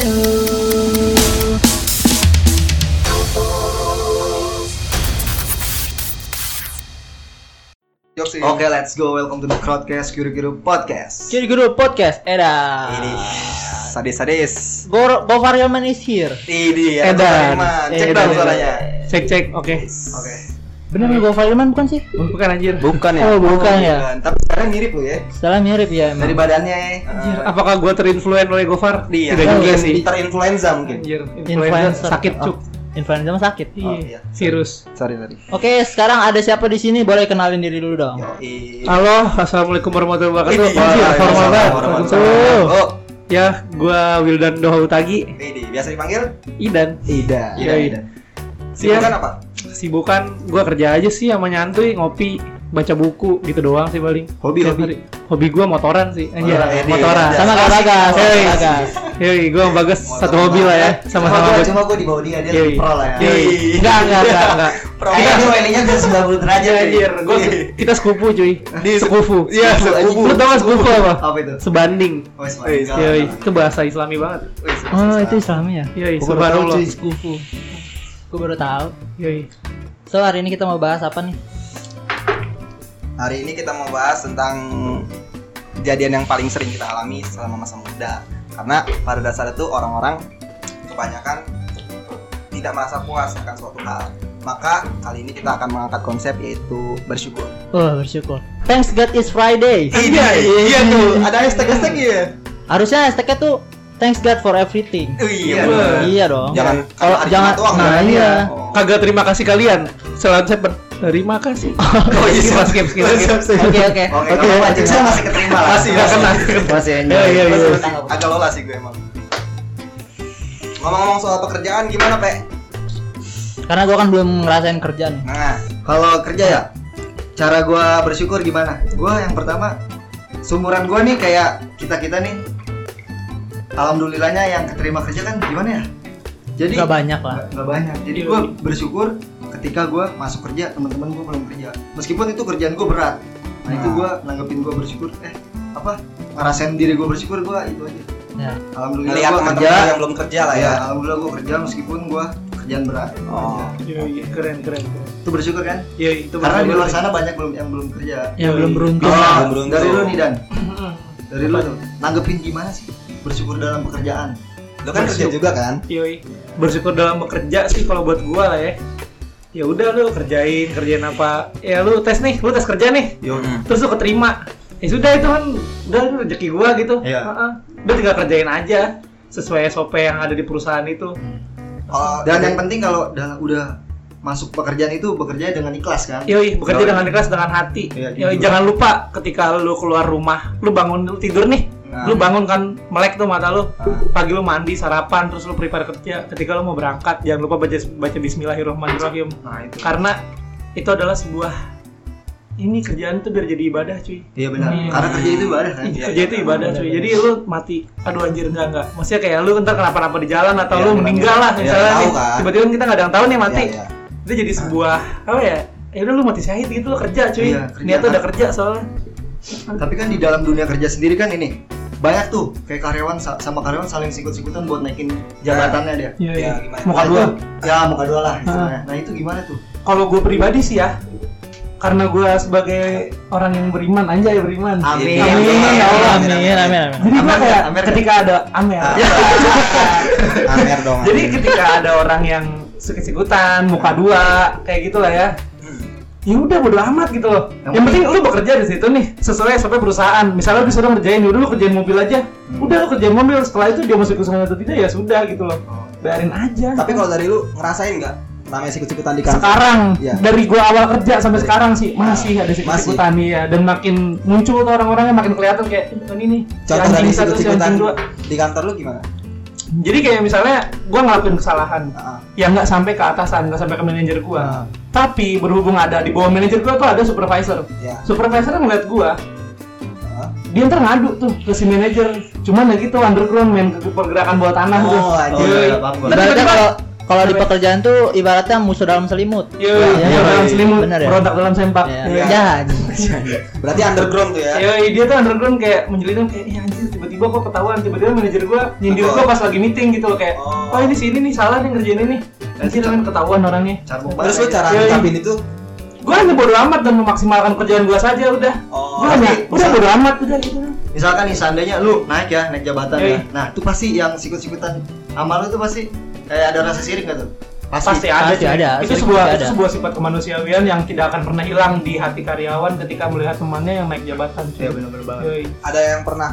Oke, let's go. Welcome to the Crowdcast Guru Guru Podcast. Jadi guru podcast, Eda. Ini sadis-sadis. Go Hilman is here. Ini ya. Edan. Cek dong suaranya. Cek cek, oke. Oke. Bener nih Gofar Hilman bukan sih? Bukan anjir. Bukan ya? Oh, bukan ya. bukan. Tapi sekarang mirip lo ya. Salah mirip ya Dari emang. badannya. Anjir, eh, apakah gua terinfluen oleh Gofar? Iya. Tidak juga mungkin sih. Terinfluenza mungkin. Anjir, influenza sakit cuk. Influenza mah sakit. Oh, Iya, iya. virus. Sorry, sorry. Oke, sekarang ada siapa di sini? Boleh kenalin diri dulu dong. Yoi. Halo, assalamualaikum warahmatullahi wabarakatuh. Ini, Anjir, Waalaikumsalam formal banget. Oh, Ya, gua Wildan Doha Utagi. ini biasa dipanggil Idan. Ida. Iya, Ida. Sibukan Iya. apa? Sibukan gua kerja aja sih sama nyantuy, ngopi, baca buku gitu doang sih paling. Hobi, hobi. hari. Hobi gua motoran sih. Anjir, Motoran, ini, motoran. ya. Sama kayak Bagas, sama Yoi. kayak Bagas. Yoi, gua sama Bagas satu hobi lah ya, sama-sama Cuma gua- gua. Cuma gue di bawah dia dia Yoi. pro lah ya. Yoi. Enggak, enggak, enggak, enggak. Pro. Kita tuh WL-nya bisa 90 derajat Anjir, gua kita sepupu cuy. Di Sekufu. Iya, sekufu. Lu tau gak sekufu apa? Apa itu? Sebanding. Oh. Yoi, itu bahasa Islami banget. Wih, Oh, itu Islami ya? Yoi, subhanallah. cuy, skufu. Gue baru tahu. Yoi. So, hari ini kita mau bahas apa nih? Hari ini kita mau bahas tentang kejadian yang paling sering kita alami selama masa muda. Karena pada dasarnya tuh orang-orang kebanyakan tidak merasa puas akan suatu hal. Maka kali ini kita akan mengangkat konsep yaitu bersyukur. Oh, bersyukur. Thanks God it's Friday. Iya, iya tuh. Ada hashtag-hashtag ya. Harusnya hashtagnya tuh Thanks God for everything. Iya. bener. Iya dong. Jangan kalau hari jangan doang, nah kan? iya. Oh. Kagak terima kasih kalian. Selain saya terima kasih. Oh iya, Skip, skip, skip. Oke, oke. Oke, kalau mancing saya masih keterima lah. Masih nggak kena. Masih Iya, iya, iya. Masih Agak lola sih gue emang. Ngomong-ngomong soal pekerjaan gimana, Pe? Karena gua kan belum ngerasain kerja nih. Nah, kalau kerja ya, cara gua bersyukur gimana? Gua yang pertama, sumuran gua nih kayak kita kita nih. Alhamdulillahnya yang keterima kerja kan gimana ya? Jadi Gak banyak lah. nggak- nggak banyak. Jadi gua bersyukur ketika gua masuk kerja, teman-teman gua belum kerja. Meskipun itu kerjaan gua berat. Nah, itu Nah. gua nanggepin gua bersyukur. Eh, apa? Ngerasain diri gua bersyukur gua itu aja. Ya. Alhamdulillah teman-teman kerja yang belum kerja lah ya. ya. Alhamdulillah gua kerja meskipun gua kerjaan berat. Oh. Yoi, keren, keren. keren. Itu bersyukur kan? Yoi, itu Karena di luar sana banyak belum yang belum kerja. Yang belum beruntung. Oh, Belum beruntung. dari lu nih Dan. Dari lu tuh. Nanggepin gimana sih bersyukur dalam pekerjaan? Lu kan kerja juga kan? Yoi. Bersyukur dalam bekerja sih kalau buat gua lah ya. Ya udah lu kerjain, kerjain apa? Ya lu tes nih, lu tes kerja nih. Yo. Terus lu keterima. Ya sudah itu kan udah itu rezeki gua gitu. Iya. Heeh. Udah tinggal kerjain aja sesuai SOP yang ada di perusahaan itu. Kalau Dan yang penting kalau udah, udah masuk pekerjaan itu bekerja dengan ikhlas kan? Yoi, bekerja Kalau- dengan ikhlas dengan hati. Iya, Yoi, jujur. jangan lupa ketika lu keluar rumah, lu bangun lu tidur nih. Nah. Lu bangun kan melek tuh mata lu. Pagi lu mandi, sarapan, terus lu prepare kerja. Ketika lu mau berangkat, jangan lupa baca baca bismillahirrahmanirrahim. Nah, itu. Karena itu adalah sebuah ini kerjaan tuh biar jadi ibadah, cuy. Iya benar. Iya. Karena kerja itu ibadah kan? Iya, kerja itu ibadah, cuy. Jadi lu mati, aduh anjir enggak enggak. Maksudnya kayak lu ntar kenapa-napa di jalan atau Iya, lu meninggal lah Iya, misalnya tahu nih. kan. Tiba-tiba kita nggak ada yang tahu nih mati. Iya, iya. Itu jadi sebuah apa ya? Ya udah lu mati syahid gitu lu kerja, cuy. Iya, kerja. Niatnya udah kerja soalnya. Tapi kan di dalam dunia kerja sendiri kan ini banyak tuh kayak karyawan sa- sama karyawan saling sikut-sikutan buat naikin jabatannya dia. Iya, Ya, gimana? Muka Nah, dua. itu- Ya, muka dua lah istilahnya. Nah, itu gimana tuh? Kalau gue pribadi sih ya, karena gue sebagai orang yang beriman, anjay beriman. Amin. Amin, ya Allah. Amin, amin, amin. Jadi gue kayak? Amer ketika ada Amer. Amer dong. Jadi ketika ada orang yang sikut-sikutan, muka dua, kayak gitulah ya. Hmm. Ya udah bodo amat gitu loh. Yang Yang, penting lu bekerja di situ nih sesuai SOP perusahaan. Misalnya lu disuruh ngerjain, udah lu kerjain mobil aja. Udah lu kerjain mobil, setelah itu dia masuk usaha atau tidak ya sudah gitu loh. Biarin aja. Tapi kalau dari lu ngerasain nggak namanya sikut-sikutan di kantor? sekarang Iya. dari gua awal kerja sampai sekarang sih masih ada Masih. sikut-sikutan ya dan makin muncul tuh orang-orangnya makin kelihatan kayak "Eh, ini nih si Contoh dari satu, si sikut-sikutan dua. di kantor lu gimana? Jadi kayak misalnya gua ngelakuin kesalahan Ah. yang nggak sampai ke atasan, nggak sampai ke manajer Ah. gua. Tapi berhubung ada di bawah manajer gua tuh ada supervisor. Ya. Supervisor ngeliat gua, dia ntar ngadu tuh ke si manajer. Cuman ya gitu underground main ke pergerakan bawah tanah tuh. Oh, anjir. Yoi. iya, Ibaratnya kalau kalau di pekerjaan tuh ibaratnya musuh dalam selimut. Iya, musuh iya, dalam iya. selimut, Bener ya? berontak dalam sempak. Ya, Yoi. ya. Berarti underground tuh ya. Yoi, dia tuh underground kayak menjelitkan kayak, iya anjir tiba-tiba tiba-tiba kok ketahuan tiba-tiba manajer gue nyindir gue pas lagi meeting gitu loh kayak Oh. oh, ini sih ini nih salah nih ngerjain ini anjir kan ketahuan orangnya Terus lu banget. cara Iya, iya. ngungkapin itu gue hanya bodo amat dan memaksimalkan kerjaan gue saja udah Oh, gue hanya udah bodo amat udah gitu Misalkan nih seandainya lu naik ya, naik jabatan Yoi. ya. Nah, itu pasti yang sikut-sikutan amal lu tuh pasti kayak ada rasa sirik gak tuh? pasti ada pasti ada, itu sering sebuah pasti itu ada. sebuah sifat kemanusiaan yang tidak akan pernah hilang di hati karyawan ketika melihat temannya yang naik jabatan. Iya benar-benar banget. Yoi. ada yang pernah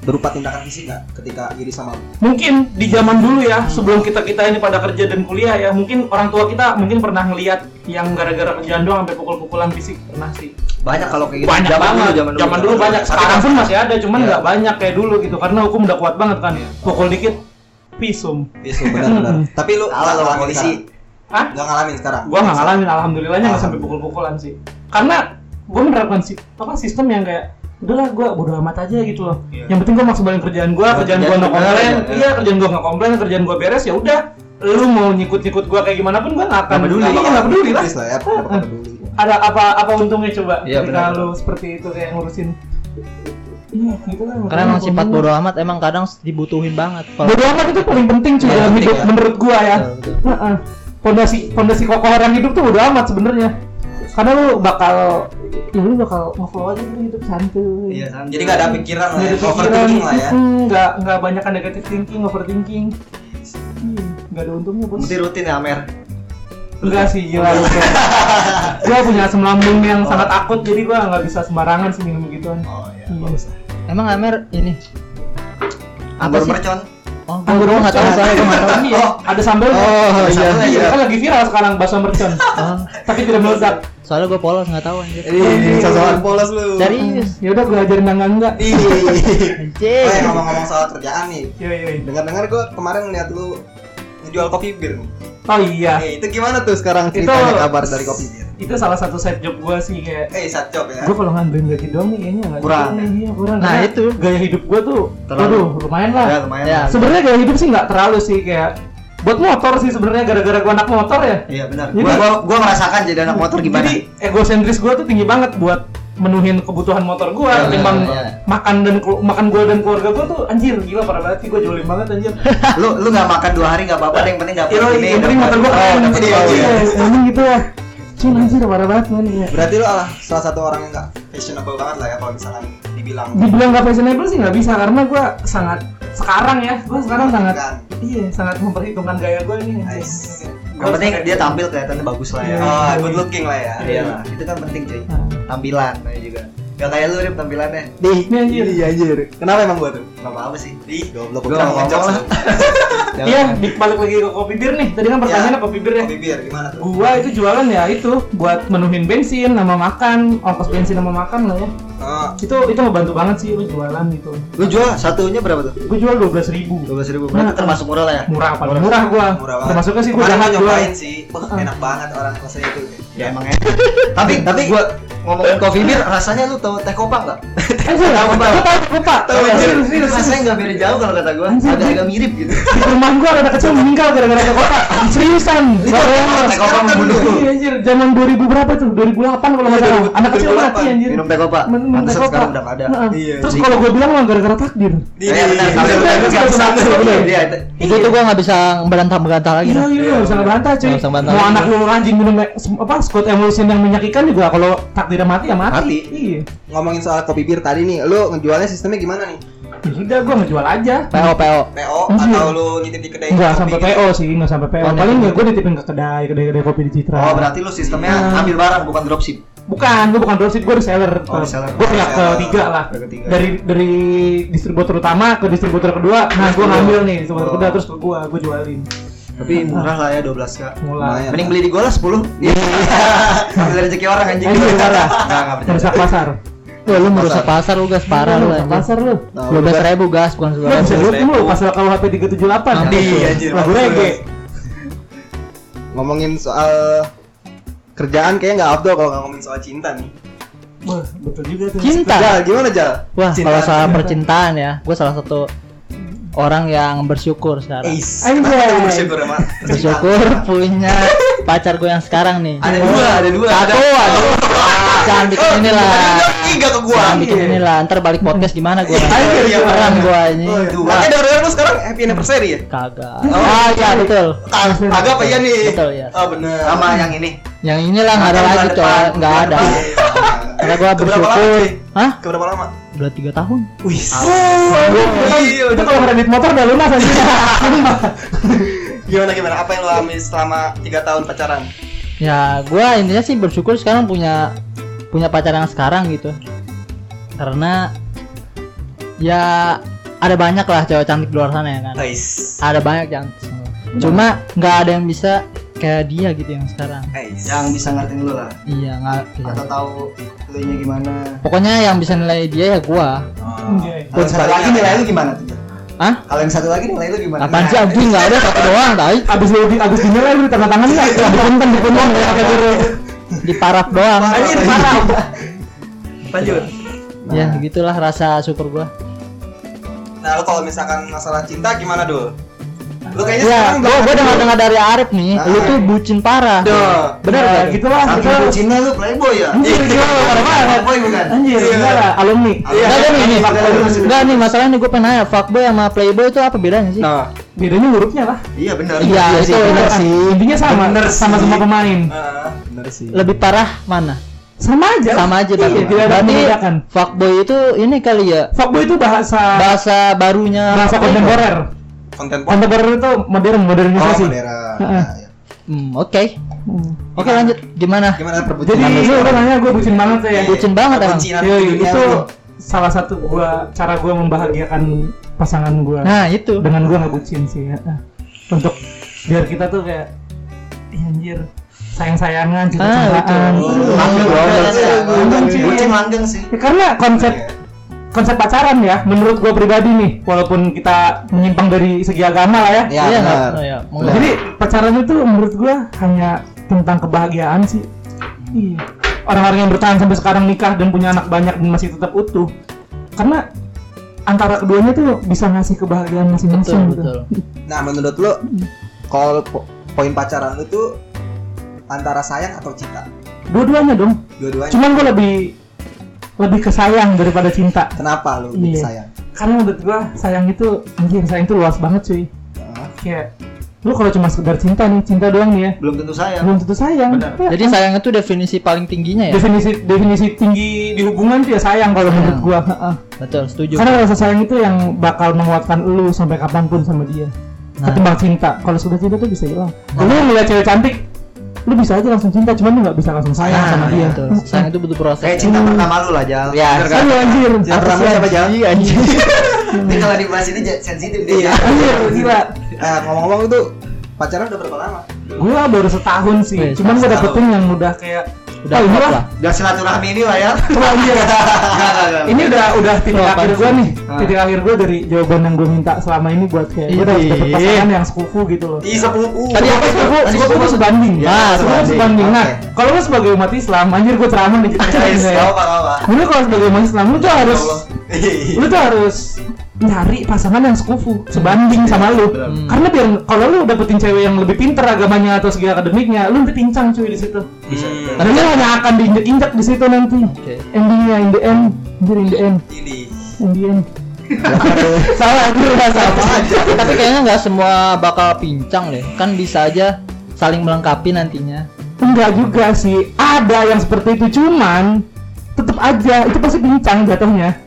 berupa tindakan fisik nggak ketika iri sama lu? mungkin di zaman dulu ya sebelum kita kita ini pada kerja dan kuliah ya mungkin orang tua kita mungkin pernah ngeliat yang gara-gara kerjaan doang sampai pukul-pukulan fisik pernah sih Banyak kalau kayak gitu. banyak Zaman banget dulu, zaman dulu, banyak sekarang pun masih ada cuman Iya. nggak banyak kayak dulu gitu karena hukum udah kuat banget kan ya pukul dikit pisum Bisu benar-benar. Tapi lu Salah lo ngalamin polisi. sekarang? Hah? Nggak ngalamin sekarang? gua nggak ngalamin alhamdulillahnya nggak sampai pukul-pukulan sih karena gua menerapkan si, apa sistem yang kayak udahlah gua bodo amat aja gitu loh Iya. yang penting gua maksimalin kerjaan gua Oh, kerjaan gua nggak komplain iya kerjaan gua nggak komplain kerjaan gua beres ya udah lu mau nyikut-nyikut gua kayak gimana pun gua nggak akan peduli. Iya, nggak peduli lah ya, nggak bakal peduli. ada apa apa untungnya coba Iya, ketika lu seperti itu kayak ngurusin iya gitu lah Karena emang sifat bodo amat emang kadang dibutuhin banget. Kalau bodo amat itu paling penting cuy Iya, dalam hidup ya. menurut gua ya. Heeh. Pondasi pondasi kokoh orang hidup tuh bodo amat sebenarnya. Karena lu bakal ya lu bakal nge-flow aja gitu hidup santuy. Iya, santai. Jadi nggak ada pikiran lah Nggak ya, overthinking lah ya. nggak nggak banyak negatif thinking, overthinking. Iya, nggak ada untungnya bos. Mesti rutin ya, Amer. Enggak sih, gila lu. gua punya asam lambung yang sangat akut, jadi gua nggak bisa sembarangan sih minum begituan. Oh iya. Iya. emang Amer ini apa Anggur sih? mercon. Oh, gue gue nggak tahu soalnya gue nggak tahu. Iya, ada sambal. Oh, iya. iya. Kan lagi viral sekarang bakso mercon. Oh, Tapi tidak meledak. Soalnya gue polos nggak tahu anjir. Ih, sosokan polos lu. Serius. Ya udah gua ajarin enggak enggak. Ih. Anjir. Oh ya ngomong-ngomong soal kerjaan nih. Iya, iya. iya. Dengar-dengar gue kemarin ngeliat lu ngejual kopi bir nih. Oh iya. Eh, itu gimana tuh sekarang Itu- ceritanya kabar dari kopi bir? Itu salah satu side job gua sih kayak Eh, sat job ya. gue kalau ngandelin gaji doang nih kayaknya nggak Kurang. iya kurang Nah, Karena itu. gaya hidup gue tuh Terlalu. waduh lumayan lah Ya, lumayan. Ya. lah. sebenarnya gaya hidup sih nggak terlalu sih kayak buat motor sih sebenarnya gara-gara gue anak motor ya Iya, benar. Gua, gua merasakan jadi anak motor gimana. jadi egosentris gue tuh tinggi banget buat menuhin kebutuhan motor gue Ya, ketimbang ya, ya. makan dan makan gue dan keluarga gue tuh anjir gila parah banget sih gue jolin banget anjir lu lu nggak makan dua hari nggak apa-apa, yang penting dapat Iya, ini. yang penting motor gue keren Iya, ini. iya. Iya, gitu ya Cuma anjir parah banget man ya. Berarti lu adalah salah satu orang yang nggak fashionable banget lah ya kalau misalkan dibilang. dibilang gak fashionable sih nggak bisa karena gue sangat sekarang ya gue sekarang sangat iya sangat memperhitungkan gaya gue ini Nice. Yang penting dia tampil kelihatannya bagus lah ya. Iya. Oh, good looking lah ya. Iya, lah. itu kan penting cuy. Nah, Tampilan juga. Gak kayak lu Rip tampilannya. Di, Ini anjir. Iya anjir. Kenapa emang gua tuh? Gak apa-apa sih. Di, goblok Gua sih. Jangan. Iya, di- balik lagi ke kopi bir nih. Tadi kan pertanyaannya Ya. kopi bir ya. Kopi bir gimana tuh? Gua itu jualan ya itu buat menuhin bensin sama makan, ongkos bensin sama makan lah ya. Oh, Itu itu ngebantu banget sih lu jualan gitu. Lu jual satunya berapa tuh? Gue jual dua belas ribu. Dua belas ribu. Berarti Nah, termasuk murah lah ya. Murah paling murah gua. murah banget. Termasuknya sih gua jahat nyobain sih. Wah, enak banget orang rasanya itu. Ya emang enak. tapi tapi gua ngomongin coffee beer rasanya lu tahu teh kopang nggak? Pak. lupa, lupa. Tahu Serius, anjir. serius, Rasanya nggak beda jauh kalau kata gua. Anjir. Agak-agak mirip gitu. Di rumah gua ada kecil meninggal gara-gara ke kota. Seriusan. Teh kopang membunuh. Iya anjir, zaman 2000 berapa tuh? 2008 kalau nggak salah. Anak kecil 2008. mati anjir. Minum teh kopa. Minum teh kopa. sekarang udah nggak ada. Iya. Terus kalau gua bilang mah gara-gara takdir. Di, Iya benar. Iya, iya, iya, iya, iya. Iya, itu. Tuh gue nggak bisa bantah-bantah lagi. Iya iya bisa ngebantah cuy. Nggak bisa bantah Mau lagi. anak lu rajin minum apa Scott Emulsion yang menyakikan juga kalau takdirnya mati ya mati. Mati. Iya. Ngomongin soal kopi bir tadi nih, lu ngejualnya sistemnya gimana nih? Ya sudah gua ngejual aja. PO PO. PO Anjir. atau lu nitip di kedai Enggak kopi sampai gitu? PO sih, enggak sampai PO. Oh, Paling ya gua ditipin ke kedai, kedai-kedai kopi di Citra. Oh berarti lu sistemnya Nah. ambil barang bukan dropship. Bukan, gua bukan dropship, gua reseller. Oh, reseller. Gua pihak ketiga lah. Ketiga. Dari dari distributor utama ke distributor kedua. Nah, gua ngambil nih distributor Oh. kedua terus ke gua, gua jualin. Tapi murah lah ya 12 kak. Mulai. Lumayan. Mending beli di gua lah 10 Iya Ambil rezeki orang anjing Anjir, parah. Enggak, enggak bercanda Merusak pasar. Wah lu merusak pasar lu gas parah lu. Pasar lu. Dua belas ribu gas bukan Lu sebelas ribu. lu pasal KUHP 378 Nanti, ya? anjir, Lagu mampus. reggae. Ngomongin soal kerjaan kayaknya nggak afdol kalau ngomongin soal cinta nih. Wah, betul juga tuh. Cinta. Jal, gimana Jal? Wah Cinta. kalau soal percintaan ya, gue salah satu orang yang bersyukur sekarang. Anjay. Bersyukur sama Bersyukur punya pacar gue yang sekarang nih. Ada dua, ada dua. Satu, aduh. Jangan bikin ini lah. Tiga ke gua. Jangan bikin ini lah. Ntar balik podcast gimana gue? Iya, iya, Keren gue ini. Dua. Makanya denger lu sekarang happy anniversary ya? Kagak. Ah iya betul. Agak apa ya nih? Betul, ya. Oh bener. Sama yang ini. Yang inilah nggak ada lagi coy, nggak bulan ada. Karena gue bersyukur. Hah? Keberapa lama? Udah tiga tahun. Wih. Itu kalau kredit motor udah lunas aja. Gimana gimana? Apa yang lo alami selama tiga tahun pacaran? Ya, gua intinya sih bersyukur sekarang punya punya pacar yang sekarang gitu. Karena ya ada banyak lah cewek cantik di luar sana ya kan. Guys. Ada banyak cantik. semua. Cuma nggak ada yang bisa kayak dia gitu yang sekarang. Guys. Yang bisa ngertiin lu lah. Iya, nggak. iya. Atau tahu lu nya gimana. Pokoknya yang bisa nilai dia ya gua. Kalau yang satu lagi nilai lu gimana tuh? Hah? Kalau yang satu lagi nilai lu gimana? Apaan sih anjing nggak ada satu doang, tai. Abis lu abis dinilai lu tanda tangan enggak? Dipunten dipunten ya pakai biru. Di paraf doang. Anjir, parah. Lanjut. Ya, gitulah rasa syukur gua. Nah, lo kalau misalkan masalah cinta gimana, Dul? Lu kayaknya Ya, sekarang gua gua dengar dengar dari Arif nih, lu tuh bucin parah. Duh. Bener Ya, gak? gitu lah, gitu. bucinnya lu playboy ya? Anjir, lu parah banget. Playboy bukan? Anjir, gila lah, alumni. Iya. Enggak ada nih, masih- Enggak nih, masalahnya gue pengen nanya, fuckboy sama playboy itu apa bedanya sih? Nah, Bedanya hurufnya lah. Iya benar. Iya, itu bener sih. Intinya sama, sama semua pemain. Bener sih. Lebih parah mana? Sama aja. Sama aja Iya, tapi. tidak ada Berarti fuckboy itu ini kali ya Fuckboy itu bahasa bahasa barunya bahasa kontemporer. Konten pop. Kontemporer itu modern, Oh, modernisasi. Madera. Heeh. Nah, ya. Hmm, oke. Oke, lanjut. Gimana? Gimana perbucinan Jadi lu udah nanya gue bucin banget ya. Bucin banget emang. Itu salah satu gua cara gua membahagiakan pasangan gua. Nah, itu. dengan gua nggak bucin sih ya. Untuk biar kita tuh kayak "Ih, anjir sayang-sayangan Ah, cinta-cintaan. betul. Langgeng Oh, iya, iya. ya. Sih. Bucin langgeng sih. Ya, karena konsep konsep pacaran ya menurut gua pribadi nih walaupun kita menyimpang dari segi agama lah ya. Ya, Iya? Oh, iya. Monggo. Jadi pacaran itu menurut gua hanya tentang kebahagiaan sih. Iya. Orang-orang yang bertahan sampai sekarang nikah dan punya anak banyak dan masih tetap utuh. Karena antara keduanya tuh bisa ngasih kebahagiaan masing-masing gitu. betul. Nah, menurut lu kalau po- poin pacaran tuh antara sayang atau cinta? Dua-duanya dong. Dua-duanya. Cuman gua lebih lebih ke sayang daripada cinta. Kenapa lu lebih Iya. sayang? Karena menurut gua sayang itu anjir sayang itu luas banget cuy. Kayak lu kalau cuma sekedar cinta nih, cinta doang nih ya. Belum tentu sayang. Belum tentu sayang. Benar. Ya, Jadi sayang itu definisi paling tingginya ya? definisi definisi tinggi di hubungan tuh ya sayang kalau menurut gua. Heeh. Betul, setuju. Karena rasa sayang itu yang bakal menguatkan lu sampai kapan pun sama dia. Nah. Ketimbang cinta. Kalau sudah cinta tuh bisa hilang. Lu ngeliat cewek cantik, lu bisa aja langsung cinta, cuman lu nggak bisa langsung sayang Nah, sama dia. betul. Sayang itu butuh proses. Kayak cinta pertama lu lah, Jal. Ya, Bener kan? Aduh anjir. Cinta pertama siapa Jal? anjing. Ini kalau dibahas ini sensitif dia. Iya. Anjir, gila. Eh, ngomong-ngomong itu pacaran udah berapa lama? Gua baru setahun sih. Cuman gua dapetin yang udah kayak Udah oh, ini klop lah. lah. Udah silaturahmi ini lah ya. Wah, anjir. Ini udah udah titik apaan akhir gua sih? nih. Ah. Titik akhir gua dari jawaban yang gua minta selama ini buat kayak udah Iya. dapet pasangan yang sekufu gitu loh. Ih, sepupu. Tadi apa Sekufu, Tadi sekufu sepupu. tuh sebanding. Ya, Nah, sekufu sebanding. Nah, kalau lu sebagai umat Islam, anjir gua ceramah nih ya. apa-apa. Lu kalau sebagai umat Islam lu tuh harus Iya. lu tuh harus nyari pasangan yang sekufu sebanding sama lu Hmm. karena biar kalau lu dapetin cewek yang lebih pinter agamanya atau segi akademiknya lu nanti pincang cuy di situ Hmm. dan lu hanya akan diinjek-injek di situ nanti Oke. endingnya in the end anjir in the end Ini. in the end salah gue udah salah Tapi kayaknya nggak semua bakal pincang deh. Kan bisa aja saling melengkapi nantinya. enggak juga sih ada yang seperti itu cuman tetap aja itu pasti pincang jatuhnya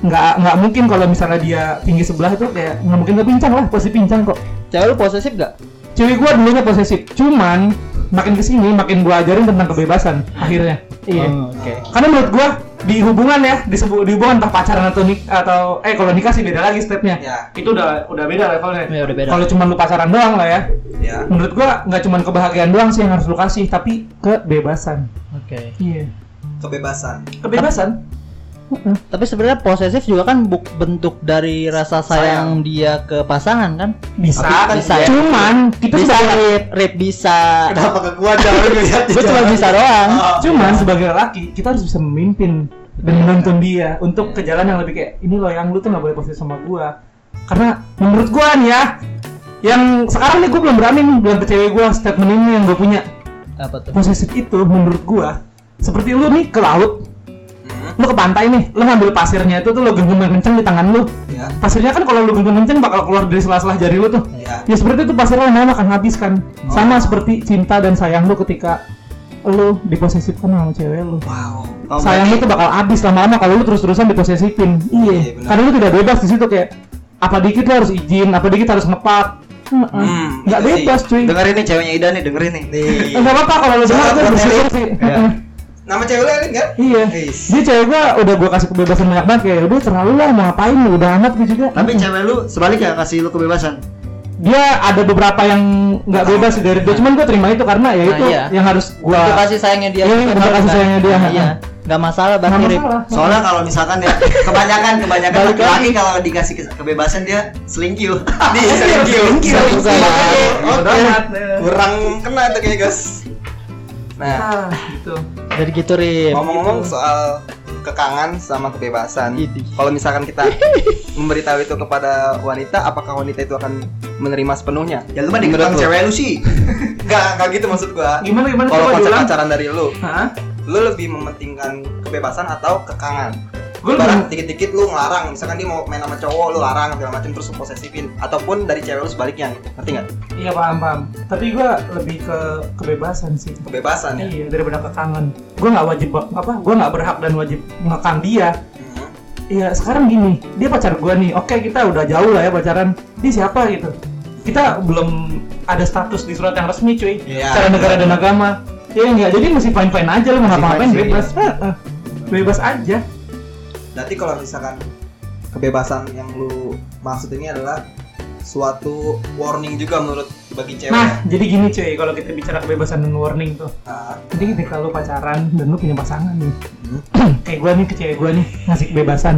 nggak nggak mungkin kalau misalnya dia tinggi sebelah itu kayak nggak mungkin nggak pincang lah pasti pincang kok Cewek lu posesif gak? cewek gua dulunya posesif cuman makin ke sini makin gua ajarin tentang kebebasan akhirnya iya Oh, Oke. karena menurut gua di hubungan ya di sebu- di hubungan entah pacaran atau nik atau eh kalau nikah sih beda lagi stepnya Ya. itu udah udah beda levelnya Ya, udah beda. kalau cuma lu pacaran doang lah ya Ya. menurut gua nggak cuma kebahagiaan doang sih yang harus lu kasih tapi kebebasan Oke. iya Kebebasan. kebebasan Tapi sebenarnya posesif juga kan buk bentuk dari rasa sayang, dia ke pasangan kan? bisa, Tapi bisa ya? cuman kita Bisa sebagai rip, rip bisa. Kenapa ke gua jauh ngeliat Gue cuma bisa doang. cuman sebagai laki kita harus bisa memimpin dan menuntun dia untuk ke jalan yang lebih kayak ini loh yang lu tuh nggak boleh posisi sama gua karena menurut gua nih ya yang sekarang nih gua belum berani nih bilang ke cewek gua statement ini yang gua punya Apa tuh? posesif itu menurut gua seperti lu nih ke laut lu ke pantai nih lu ngambil pasirnya itu tuh lu genggam kenceng di tangan lu. Ya pasirnya kan kalau lu genggam kenceng bakal keluar dari sela-sela jari lu tuh. Ya ya seperti itu pasirnya lama-lama akan habis kan. Oh. sama seperti cinta dan sayang lu ketika lu diposesifkan sama cewek lu. Wow. Oh, sayang lu berarti- tuh bakal habis lama-lama kalau lu terus-terusan diposesifin. Iya, iya. benar. karena lu tidak bebas di situ kayak apa dikit lu harus izin apa dikit harus ngepak Heeh. Hmm, nggak itu sih. bebas cuy. Dengerin nih ceweknya Ida nih dengerin nih. Nih Enggak apa-apa kalau lu dengar Elit. sih. Iya. Nama cewek lu Elin kan Iya. Is. Dia cewek gua udah gua kasih kebebasan banyak banget kayak udah terlalu lah mau ngapain lu udah amat gue juga. tapi cewek lu sebaliknya kasih lu kebebasan dia ada beberapa yang nggak bebas sih dari dia cuman gua terima itu karena ya Nah, itu iya. yang harus gua kasih sayangnya dia. Iya, tahu kasih kan? sayangnya dia, Nah. Iya. Nggak masalah bahkan mirip. masalah. soalnya kalau misalkan ya kebanyakan kebanyakan laki-laki kalau dikasih ke- kebebasan dia selingkuh di selingkuh Bukan. Oke. kurang kena tuh kayak guys nah Ah, gitu. Jadi gitu Rip. ngomong-ngomong soal kekangan sama kebebasan Idih. kalau misalkan kita memberitahu itu kepada wanita apakah wanita itu akan menerima sepenuhnya? Ya lu mah dikekang cewek lu sih. Enggak, enggak gitu maksud gua. Gimana gimana? Kalau pacaran dari lu Hah? lu lebih mementingkan kebebasan atau kekangan Gua Ibarat dikit-dikit lu ngelarang misalkan dia mau main sama cowok lu larang segala macam terus posesifin ataupun dari cewek lu sebaliknya gitu ngerti nggak Iya paham paham. Tapi gua lebih ke kebebasan sih. kebebasan ya Iya daripada kekangan. Gua nggak wajib apa? Gua nggak berhak dan wajib ngekang dia. Hmm. Iya sekarang gini, dia pacar gua nih. Oke kita udah jauh lah ya pacaran. Dia siapa gitu? Kita belum ada status di surat yang resmi cuy. Iya, Secara negara dan agama. Iya enggak. Jadi masih fine fine aja lu mau ngapa-ngapain bebas. Heeh. Bebas aja. Berarti kalau misalkan kebebasan yang lu maksud ini adalah suatu warning juga menurut bagi cewek. Nah, jadi gini cuy, kalau kita bicara kebebasan dan warning tuh. Ah, Jadi ketika lu pacaran dan lu punya pasangan nih. Hmm. kayak gua nih ke cewek gua nih ngasih kebebasan.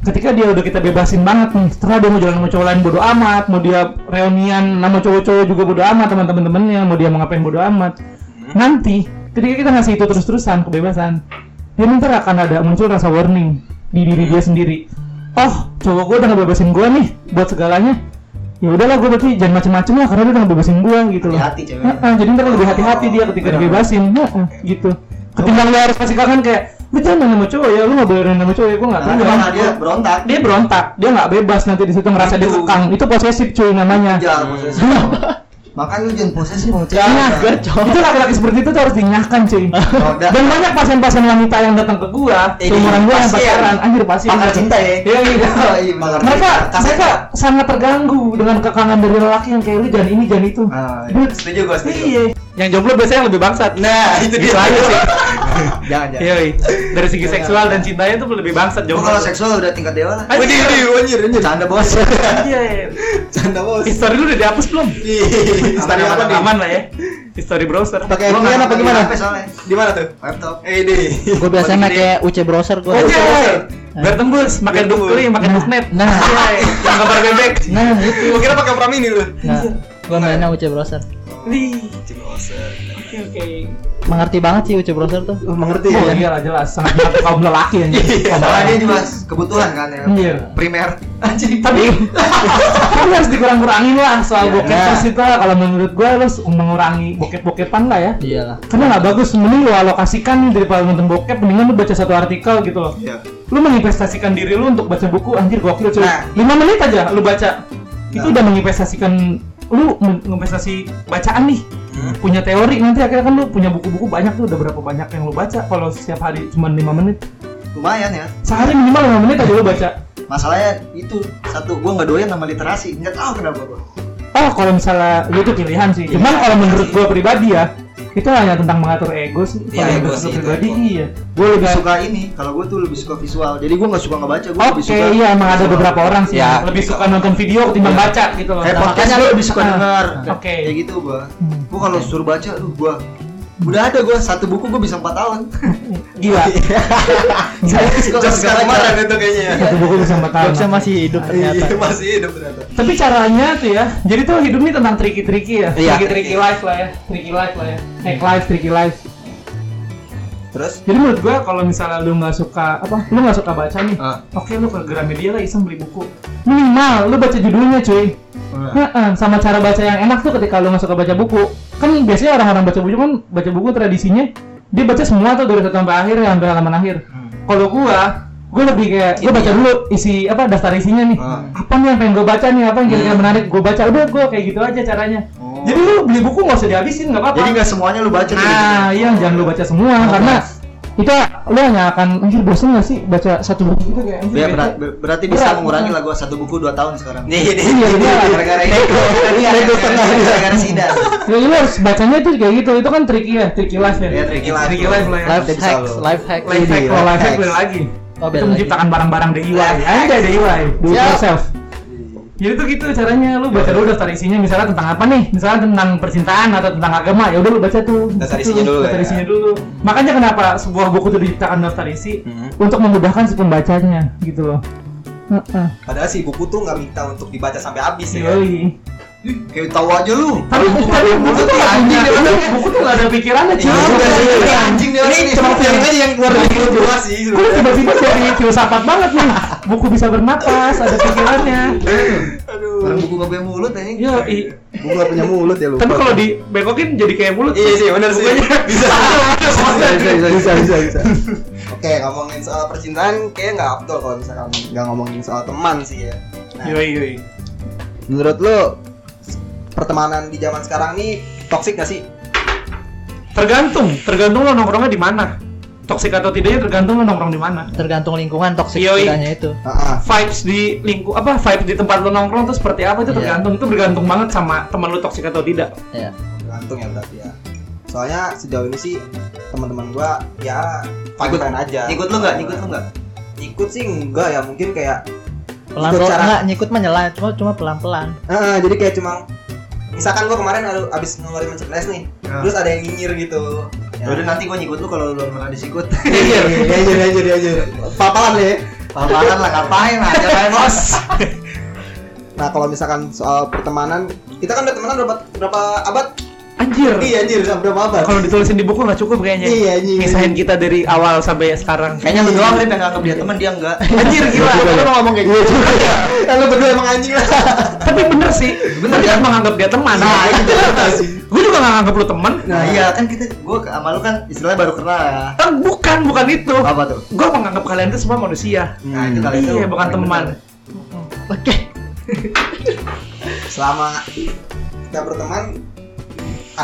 Ketika dia udah kita bebasin banget nih, setelah dia mau jalan sama cowok lain bodo amat, mau dia reunian sama cowok-cowok juga bodo amat sama temen-temennya, mau dia mau ngapain bodo amat. Hmm. Nanti ketika kita ngasih itu terus-terusan kebebasan, dia ntar akan ada muncul rasa warning di diri dia sendiri. Oh, cowok gua udah ngebebasin gua nih buat segalanya. Ya udahlah gua berarti jangan macem-macem lah karena dia udah ngebebasin gua gitu loh. hati-hati cewek Heeh, jadi ntar lebih hati-hati dia ketika dibebasin, Heeh, gitu. Ketimbang lu harus kasih kangen kayak, lu jangan main sama cowok ya, lu nggak boleh main sama cowok ya, Karena tahu. malah dia berontak Dia berontak, dia nggak bebas nanti di situ ngerasa dia Itu. kekang. Itu posesif cuy namanya. posesif makanya lu jangan posesif sama cewek Nah, itu laki-laki seperti itu tuh harus dinyahkan cuy. Roda. Dan banyak pasien-pasien wanita yang datang ke gua, Eh, seumuran gua yang pacaran, anjir pasti. Pakar cinta ya? Iya, iya. Oh, iya. Mereka, mereka sangat terganggu dengan kekangan dari lelaki yang kayak lu jangan ini jangan itu. Ah, iya. Setuju gua setuju. Iya. Yang jomblo biasanya yang lebih bangsat. Nah, itu dia. Aja sih. jangan jangan Iya, iya. dari segi seksual dan cintanya tuh lebih bangsat jomblo. kalau seksual udah tingkat dewa lah Anjir. Anjir, anjir. canda bos Iya. Canda bos. History lu udah dihapus belum? Ih, Tadi apa nih? Aman lah ya. History browser. Pakai VPN apa pakai gimana? Di mana tuh? laptop Eh, di. Gue biasanya pakai UC browser gue. Oke. Biar tembus, tembus. dukli, makan duknet. Nah. Iya, yang gambar bebek. Nah, itu. Gua kira pakai Pramini lu. Nah, gue mainnya UC browser. Nih. Cimose. Oke, oke. Mengerti banget sih UC browser tuh. Lu mengerti Oh ya? iya lah jelas, sangat kaum lelaki anjir. Karena dia juga kebutuhan kan ya Iya. primer anjing Tapi tapi harus dikurang-kurangin lah soal Iya. bokep Nah. itu lah, kalau menurut gua lu harus mengurangi bokep-bokepan lah ya. Iyalah. Karena nggak bagus, mending lu alokasikan nih daripada nonton bokep, mendingan lu baca satu artikel gitu loh. Iya. Lu menginvestasikan diri lu untuk baca buku, anjir gokil cuy. Nah. 5 menit aja lu baca. Itu Nah. udah menginvestasikan lu menginvestasi bacaan nih. Hmm. Punya teori nanti akhirnya kan lu punya buku-buku banyak tuh udah berapa banyak yang lu baca kalau setiap hari cuma 5 menit. lumayan ya Sehari minimal 5 menit aja lu baca. masalahnya itu satu gua nggak doyan sama literasi nggak tahu kenapa gua Oh, kalau misalnya lu itu pilihan sih. Cuman kalau menurut gua pribadi ya, itu hanya tentang mengatur ego sih. Iya, Kalau ego menurut sih, pribadi ego. iya. gua lebih suka ini kalau gua tuh lebih suka visual jadi gua nggak suka ngebaca gua lebih Oke, suka iya emang ada beberapa orang sih Ya. yang lebih suka nonton video ketimbang baca gitu loh. kayak Nah, podcast makanya gua lebih suka Ah, denger Oke. kayak gitu gua Hmm. gua kalau suruh baca tuh gua udah ada gua satu buku gua bisa empat tahun Gila. saya suka Just suka kemarin itu kayaknya ya. Satu buku bisa empat tahun. Jokesnya masih hidup ternyata. Iya, masih hidup ternyata. Tapi caranya tuh ya, jadi tuh hidup ini tentang tricky-tricky ya. Iya, Tricky-tricky tricky. life lah ya. Tricky life lah ya. Hack life, tricky life. Terus Jadi menurut gua kalau misalnya lu nggak suka apa, lu nggak suka baca nih, Ah. oke lu ke Gramedia lah iseng beli buku. Minimal lu baca judulnya cuy. Ah. Heeh, sama cara baca yang enak tuh ketika lu nggak suka baca buku, kan biasanya orang-orang baca buku kan baca buku tradisinya dia baca semua tuh dari satu sampai akhir ya, sampai halaman akhir. Kalau gua gue lebih kayak gue baca dulu isi apa daftar isinya nih apa nih yang pengen gue baca nih apa yang kira-kira menarik gue baca udah gue kayak gitu aja caranya jadi lu beli buku nggak usah dihabisin nggak apa-apa Jadi nggak semuanya lu baca. Nah, iya jangan lu baca semua karena kita lu hanya akan anjir bosen gak sih baca satu buku gitu kayak anjir Ya, berat- ber- berarti bisa Berat, mengurangi berat. lah gua satu buku dua tahun sekarang. Nih, nih. Iya, iya. Gara-gara itu. Gara-gara sidang. Ya lu harus bacanya itu kayak gitu, itu kan tricky ya, tricky life ya. Iya, tricky life. Tricky life lah ya. life bisa hacks life hack Life hack, hacks. lagi. Oh, itu menciptakan barang-barang DIY. Ada DIY, do it yourself. Jadi tuh gitu caranya lu baca dulu daftar isinya misalnya tentang apa nih? Misalnya tentang percintaan atau tentang agama, ya udah lu baca tuh. Daftar isinya dulu Daftar ya. isinya dulu. Makanya kenapa sebuah buku itu diciptakan daftar isi Mhm. untuk memudahkan si pembacanya gitu loh. Heeh. Padahal sih buku tuh nggak minta untuk dibaca sampai habis ya. kan? Kayak tahu aja lu. Tapi buku tuh anjing dia. buku tuh nggak ada pikirannya cuy. Iya, Ini iya. anjing dia. Ini cuma film aja yang keluar dari mulut gua sih. Gue sebenarnya. tiba-tiba jadi filsafat banget nih. Buku bisa bernapas, ada pikirannya. Orang buku nggak punya mulut anjing. Yo, i. Buku gak punya mulut ya lu. Tapi kalau dibekokin jadi kayak mulut. Iya sih, benar sih. Bisa. bisa bisa bisa bisa. Oke, ngomongin soal percintaan kayak nggak abdol kalau misalkan nggak ngomongin soal teman sih ya. Nah, Yoi, yoi. menurut lu pertemanan di zaman sekarang nih toksik gak sih? Tergantung, tergantung lo nongkrongnya di mana. Toksik atau tidaknya tergantung lo nongkrong di mana. tergantung lingkungan toksik tidaknya itu Heeh. Vibes di lingkup apa vibes di tempat lo nongkrong tuh seperti apa itu Iya. tergantung. Itu bergantung banget sama teman lo toksik atau tidak. ya Tergantung ya berarti ya. Soalnya sejauh ini sih teman-teman gua ya fine aja. Ikut lu nggak? Ikut lu nggak? Ikut sih enggak ya, mungkin kayak pelan Ikut pelan cara- nggak nyikut mah nyela cuma cuma pelan pelan Heeh, jadi kayak cuma misalkan gua kemarin abis ngeluarin mencegles nih, Nah. terus ada yang nyinyir gitu. Ya udah nanti gua ngikut lu kalau lu pernah disikut. Iya, iya, iya, iya, iya. Papalan ya. Paparan lah ngapain lah jangan bos. Nah, kalau misalkan soal pertemanan, kita kan udah temenan berapa berapa abad? Anjir. Iya, anjir, udah berapa abad? Kalau ditulisin di buku nggak cukup kayaknya. Iya, anjing. Misahin kita dari awal sampai sekarang. Kayaknya lu doang Rip yang nganggap dia teman dia enggak. Anjir gila. Lu ngomong kayak gitu. Ya, lu berdua emang anjing lah. Tapi bener sih. Bener kan menganggap dia teman. Nah, itu sih. Gue juga nggak nganggap lu teman. Nah, iya kan kita gua ke- sama lu kan istilahnya baru kenal ya. Eh, bukan, bukan itu. Apa tuh? Gue menganggap kalian itu semua manusia. Nah, itu kali itu. Iya, bukan teman. oke Selama kita berteman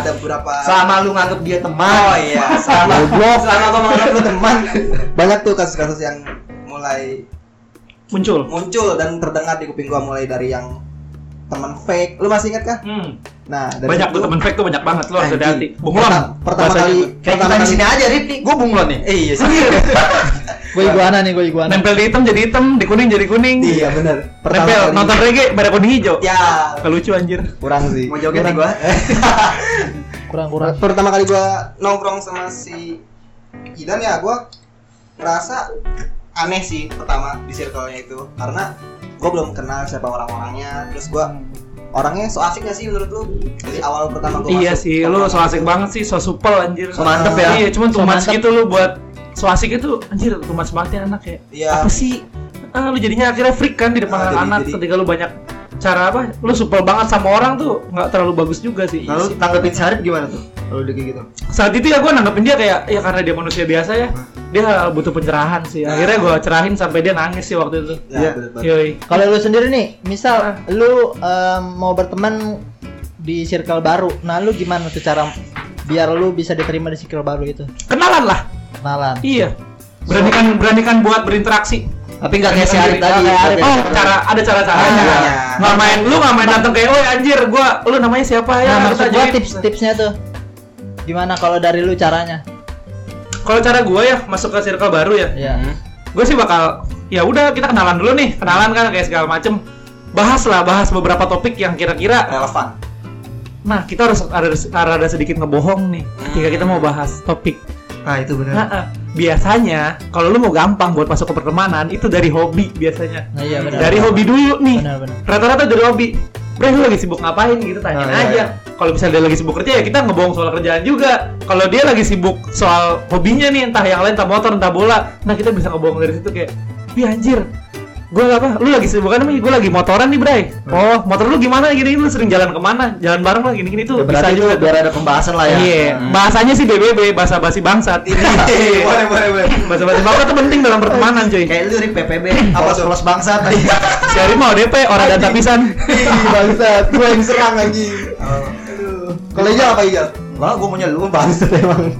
ada beberapa Selama lu nganggap dia teman. Oh iya, selama selama gua menganggap lu teman. Banyak tuh kasus-kasus yang mulai Muncul. muncul dan terdengar di kuping gua mulai dari yang teman fake. Lu masih ingat kah? Hmm. Nah, dari Banyak tuh teman fake tuh banyak banget. Lo harus Anjing. hati-hati. Bunglon. Pertama, kali Kayak pertama kita di sini aja Rip nih. Gua bunglon nih. Eh, iya sih. gue iguana nih gue iguana Nempel di hitam jadi hitam, di kuning jadi kuning. iya, benar. Pertama Nempel kali nonton reggae merah kuning hijau. Ya, Gak lucu anjir. kurang sih. Mau joget nih gua. kurang kurang pertama kali gua nongkrong sama si Idan ya gua ngerasa aneh sih pertama di circle-nya itu karena gua belum kenal siapa orang-orangnya terus gua orangnya so asik gak sih menurut lu dari awal pertama gua Iya masuk sih, lu so asik itu. banget sih, so supel anjir. So mantep ya. Iya, cuman So too much mantep. gitu lu buat so asik itu anjir too much banget ya anak ya. Iya. Apa sih? Ah, lu jadinya akhirnya freak kan di depan Ah, jadi- anak-anak jadi- ketika lu banyak cara apa? Lu supel banget sama orang tuh nggak terlalu bagus juga sih. Lalu tanggepin Syarif gimana tuh? Kalau udah kayak gitu. Saat itu ya gue nanggepin dia kayak ya karena dia manusia biasa ya, dia butuh pencerahan sih. Akhirnya gue cerahin sampai dia nangis sih waktu itu. ya, Iya. banget. Yoi. kalau lu sendiri nih misal lu em, mau berteman di circle baru nah lu gimana tuh cara biar lu bisa diterima di circle baru itu Kenalan lah. kenalan Iya. Beranikan beranikan buat berinteraksi. Tapi nggak kayak si Arif Oh, tadi. kayak Arif. Oh, cara ada cara-caranya. Caranya. Nggak main lu nggak main datang kayak, "Oh, anjir, gua lu namanya siapa ya?" nah maksud gua join." tips-tipsnya tuh gimana kalau dari lu caranya Kalau cara gua ya masuk ke circle baru ya. ya Gue sih bakal ya udah kita kenalan dulu nih, kenalan kan kayak segala macem. Bahas lah, bahas beberapa topik yang kira-kira relevan Nah, kita harus ada ada sedikit ngebohong nih ketika kita mau bahas topik. Nah, itu benar. Nah, biasanya kalau lu mau gampang buat masuk ke pertemanan itu dari hobi biasanya. nah iya benar Dari hobi dulu nih. benar benar Rata-rata dari hobi. Bre, lu lagi sibuk ngapain gitu tanyain Oh, iya, aja. iya. Kalau misalnya dia lagi sibuk kerja ya kita ngebohong soal kerjaan juga. Kalau dia lagi sibuk soal hobinya nih entah yang lain entah motor entah bola, nah kita bisa ngebohong dari situ kayak, "Wih anjir, gue apa lu lagi bukan namanya? Gue lagi motoran nih bray. Oh motor lu gimana? Gini lu sering jalan ke mana? Jalan bareng lah gini gini tuh Ya, bisa itu juga. biar ada pembahasan lah ya. iya bahasanya sih BBB bahasa basi bangsat. Boleh boleh boleh. Bahasa basi bangsat tuh penting dalam pertemanan cuy. Kayak lu di PPB, Apa polos bangsat. si Ari mau DP orang data pisan. Bangsat, gua yang serang anjing. Kalau Ijal apa Ijal? Wah, gua mau nyelu Bangsat emang.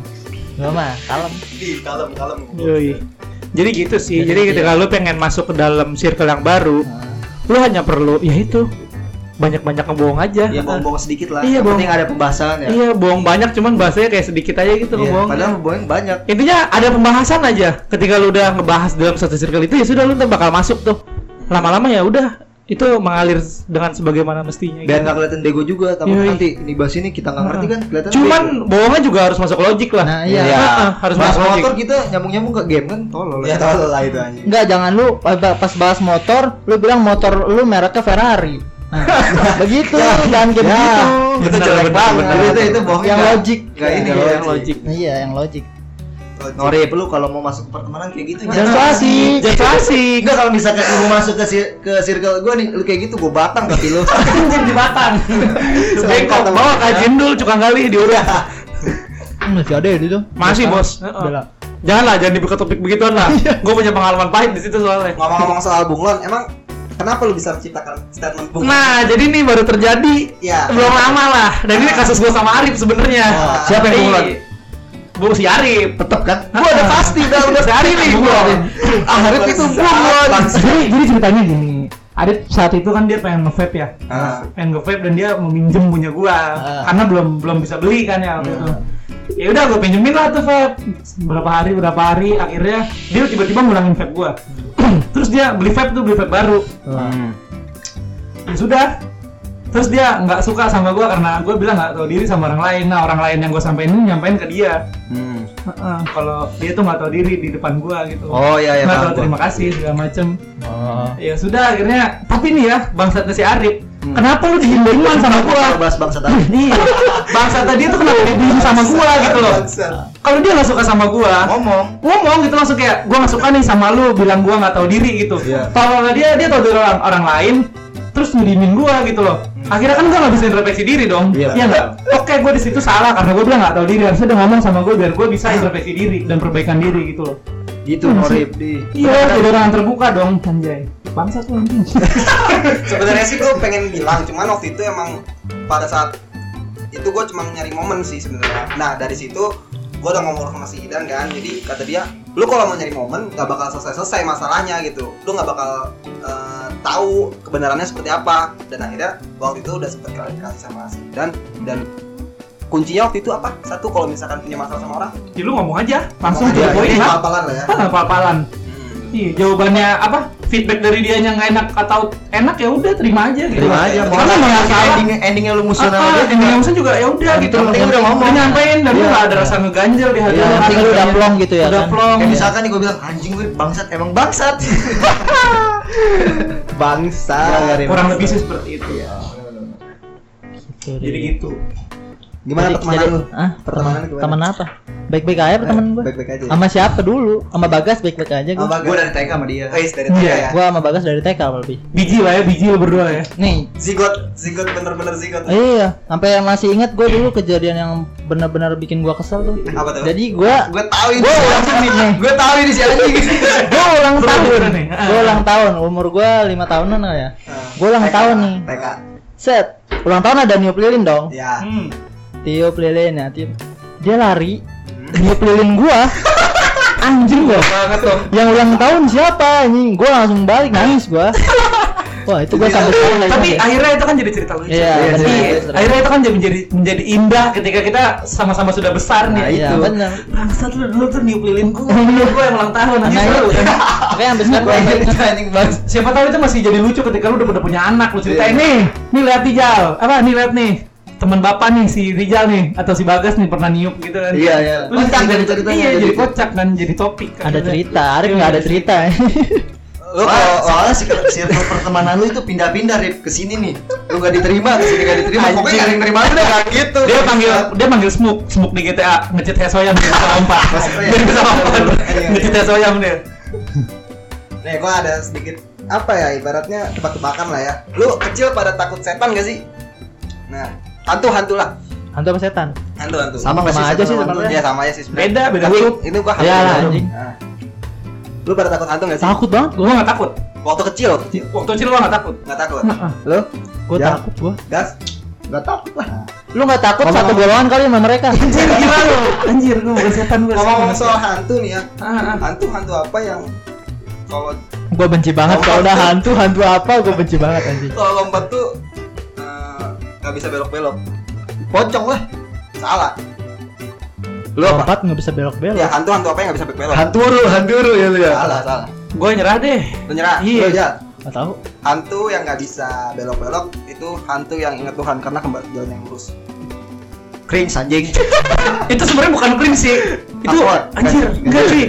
Gua mah kalem. Ih, kalem kalem Yoi. Jadi gitu sih. Jadi ketika lu pengen masuk ke dalam circle yang baru, lu hanya perlu ya itu banyak-banyak ngebohong aja. Ya bohong-bohong sedikit lah. Iya, bohong. penting ada pembahasan ya. Iya, bohong banyak cuman bahasanya kayak sedikit aja gitu Iya, ngebohong. Padahal bohong banyak. Intinya ada pembahasan aja. Ketika lu udah ngebahas dalam satu circle itu ya sudah lu ntar bakal masuk tuh. Lama-lama ya udah itu mengalir dengan sebagaimana mestinya. Biar gitu. nggak kelihatan bego juga, Yoi. nanti ini bahas ini kita nggak ngerti kan kelihatan. Cuman bohongnya juga harus masuk logik lah. Nah, iya. Iya. Heeh, harus Bahas masuk logik. motor kita nyambung-nyambung ke game kan tolol ya tolol lah itu anjing Enggak, jangan lu pas pas bahas motor, lu bilang motor lu mereknya Ferrari. Nah, begitu, jangan kayak Ya. begitu. itu Bener, jelek banget. Itu itu bohong Yang logik. Gak ini Yang ya. logik. Iya, yang logik. Norip lu kalau mau masuk pertemanan kayak gitu Jangan so asik. Jangan asik. Enggak kalau misalkan lu mau masuk ke ke circle gua nih, lu kayak gitu gua batang tapi lu. Anjir di batang. Bengkok bawa ke jendul cukang kali diurut. Masih ada ya itu? Masih, Bos. Bela. Janganlah jangan dibuka topik begituan lah. Gue punya pengalaman pahit di situ soalnya. ngomong-ngomong soal bunglon emang kenapa lu bisa menciptakan statement bunglon Nah, jadi ini baru terjadi ya belum lama lah. Dan ini kasus gue sama Arif sebenarnya. Oh, siapa yang bunglon? Bu si Arif. Tetep kan? Gua udah pasti udah udah si Arif nih gua. Arif itu bunglon. Jadi jadi ceritanya gini. Arif saat itu kan dia pengen nge-vape ya. Ah. pengen nge-vape dan dia mau minjem punya gua Ah. karena belum belum bisa beli kan ya waktu itu. Ya udah gua pinjemin lah tuh vape. Berapa hari berapa hari akhirnya dia tiba-tiba ngulangin vape gua. Terus dia beli vape tuh beli vape baru. Ya sudah. Terus dia nggak suka sama gua karena gua bilang nggak tahu diri sama orang lain. Nah orang lain yang gua sampein ini nyampein ke dia. Hmm. Heeh, kalau dia tuh nggak tahu diri di depan gua gitu. Oh iya iya nggak tahu terima kasih segala macem. Oh. Ya sudah akhirnya tapi nih ya bangsatnya si Arif. Hmm. Kenapa lu diem-dieman sama gua? bahas bangsa tadi. Iya. Bangsa tadi tuh kenapa dia diem sama gua gitu loh. Kalau dia nggak suka sama gua, Ngomong. ngomong gitu langsung kayak gua nggak suka nih sama lu, bilang gua nggak tahu diri gitu. Iya. Kalau dia dia tahu dari orang, orang lain, terus ngedimin gua gitu loh. Akhirnya kan gua nggak bisa introspeksi diri dong. Iya, Iya nggak? Oke, gua di situ salah karena gua bilang nggak tahu diri. Harusnya dia ngomong sama gua biar gua bisa introspeksi diri dan perbaikan diri gitu loh. Gitu Norip di. Iya, jadi orang yang terbuka dong, Anjay. Bangsa tuh anjing. sebenarnya sih gue pengen bilang cuman waktu itu emang pada saat itu gue cuma nyari momen sih sebenarnya nah dari situ gue udah ngomong sama si Idan kan jadi kata dia lu kalau mau nyari momen nggak bakal selesai selesai masalahnya gitu. Lu nggak bakal eh, tahu kebenarannya seperti apa. Dan akhirnya waktu itu udah sempet klarifikasi sama si Idan. Dan kuncinya waktu itu apa? Satu kalau misalkan punya masalah sama orang Ya lu ngomong aja, langsung ngomong the aja, point ini lah. ya. Pal-palan. Iya, jawabannya apa? Feedback dari dia yang nggak enak atau enak ya udah terima aja gitu. Terima aja. Mau Karena apa nggak salah. ending endingnya lu musuh Ah, sama dia. ending yang juga ya udah gitu. Yang penting udah ngomong. Udah nyampein dan Iya. nggak ada rasa ngeganjel di hati Iya, yang penting lu udah plong gitu ya Udah kan? plong. Kayak misalkan nih gue bilang anjing gue bangsat emang bangsat. Bangsa. Kurang lebih sih seperti itu. Gitu, Jadi gitu. Gimana Jadi- pertemanan jadi- lu Ah, Pertemanan gimana? Teman apa? Baik-baik aja teman gua. baik-baik aja Sama siapa dulu? Sama Bagas baik-baik aja Sama gua. Bagas. Gue dari TK sama dia. Guys dari Iya. TK ya Gua sama Bagas dari TK lebih. Biji lah ya, biji lu berdua ya. Nih, zigot zigot bener-bener zigot iya, sampai masih ingat gua dulu kejadian yang benar-benar bikin gua kesel tuh. apa tuh Jadi gua Gue tahu ini. Gua ulang tahun nih. Gue tahu ini si anjing. gua ulang tahun gua ulang tahun umur gua lima tahunan lah ya Gua ulang TK, tahun nih. TK set ulang tahun ada niup lilin dong ya Hmm. Tiup lilin ya tiup dia lari niup lilin gua anjing gua Banget dong. yang ulang tahun siapa anjing gua langsung balik nangis gua wah itu gua sampai sekarang Tapi ingat. akhirnya itu kan jadi cerita lucu. Iya, Jadi bener. akhirnya itu kan jadi menjadi menjadi indah ketika kita sama-sama sudah besar nih. Nah, iya itu. bener Bangsat lu dulu tuh niup lilin gua, gua yang ulang tahun nah itu seru. makanya sampai sekarang ingat. anjing banget. Siapa tahu itu masih jadi lucu ketika lu udah, udah punya anak lu ceritain Iya. nih. Nih lihat Rijal. Apa nih lihat nih. Teman bapak nih si Rijal nih atau si Bagas nih pernah niup gitu kan. Iya, iya. Lu Kocak jadi dari ceritanya, Iya, jadi jadi gitu. kocak kan jadi topik. kan. ada cerita Arif nggak ada cerita lu Lu kalau soalnya si circle pertemanan lu itu pindah-pindah Rip ke sini nih. Lu gak diterima, ke sini gak diterima. Pokoknya gak ada yang terima lu dah gitu. dia panggil dia panggil smoke smoke di GTA ngecit Hesoyam dia bisa lompat dia bisa lompat Iya. ngecit Hesoyam dia nih gua ada sedikit apa ya ibaratnya tebak-tebakan lah ya. Lu kecil pada takut setan gak sih? Nah, hantu-hantu lah. Hantu apa setan? Hantu-hantu. Sama nggak Sama sih aja sih sama sebenarnya. Ya sama aja sih sebenarnya. Beda, beda Tapi. Ini gua hantu. Ya lah, hantu. anjing. Nah. Lu pada takut hantu gak sih? Takut banget gua. Nggak takut. Waktu kecil, waktu kecil. Waktu kecil gua nggak takut. Nggak takut. Heeh. Lu? Gua Ya. takut gua. Gas? Nggak takut lah. Lu nggak takut Ngomong- satu golongan kali sama mereka? Anjir gila lu. Anjir gua bukan setan gua. Ngomong soal hantu nih ya. Ah. Hantu-hantu apa yang kalau Gua benci banget kalau udah hantu, hantu apa gua benci banget anjing. kalau lompat tuh nggak bisa belok-belok. Pocong lah. Salah. Lu apa? Lompat nggak bisa belok-belok. Ya hantu-hantu apa yang nggak bisa belok-belok? Hanturu, hanturu ya lu ya. Salah, salah. Gua nyerah deh. Lu nyerah. Iya. Lu aja. Nggak tahu. Hantu yang nggak bisa belok-belok itu hantu yang ingat Tuhan karena kembali jalan yang lurus. Cringe anjing. Itu sebenarnya bukan cringe sih. Itu Apa? anjir, enggak cuy.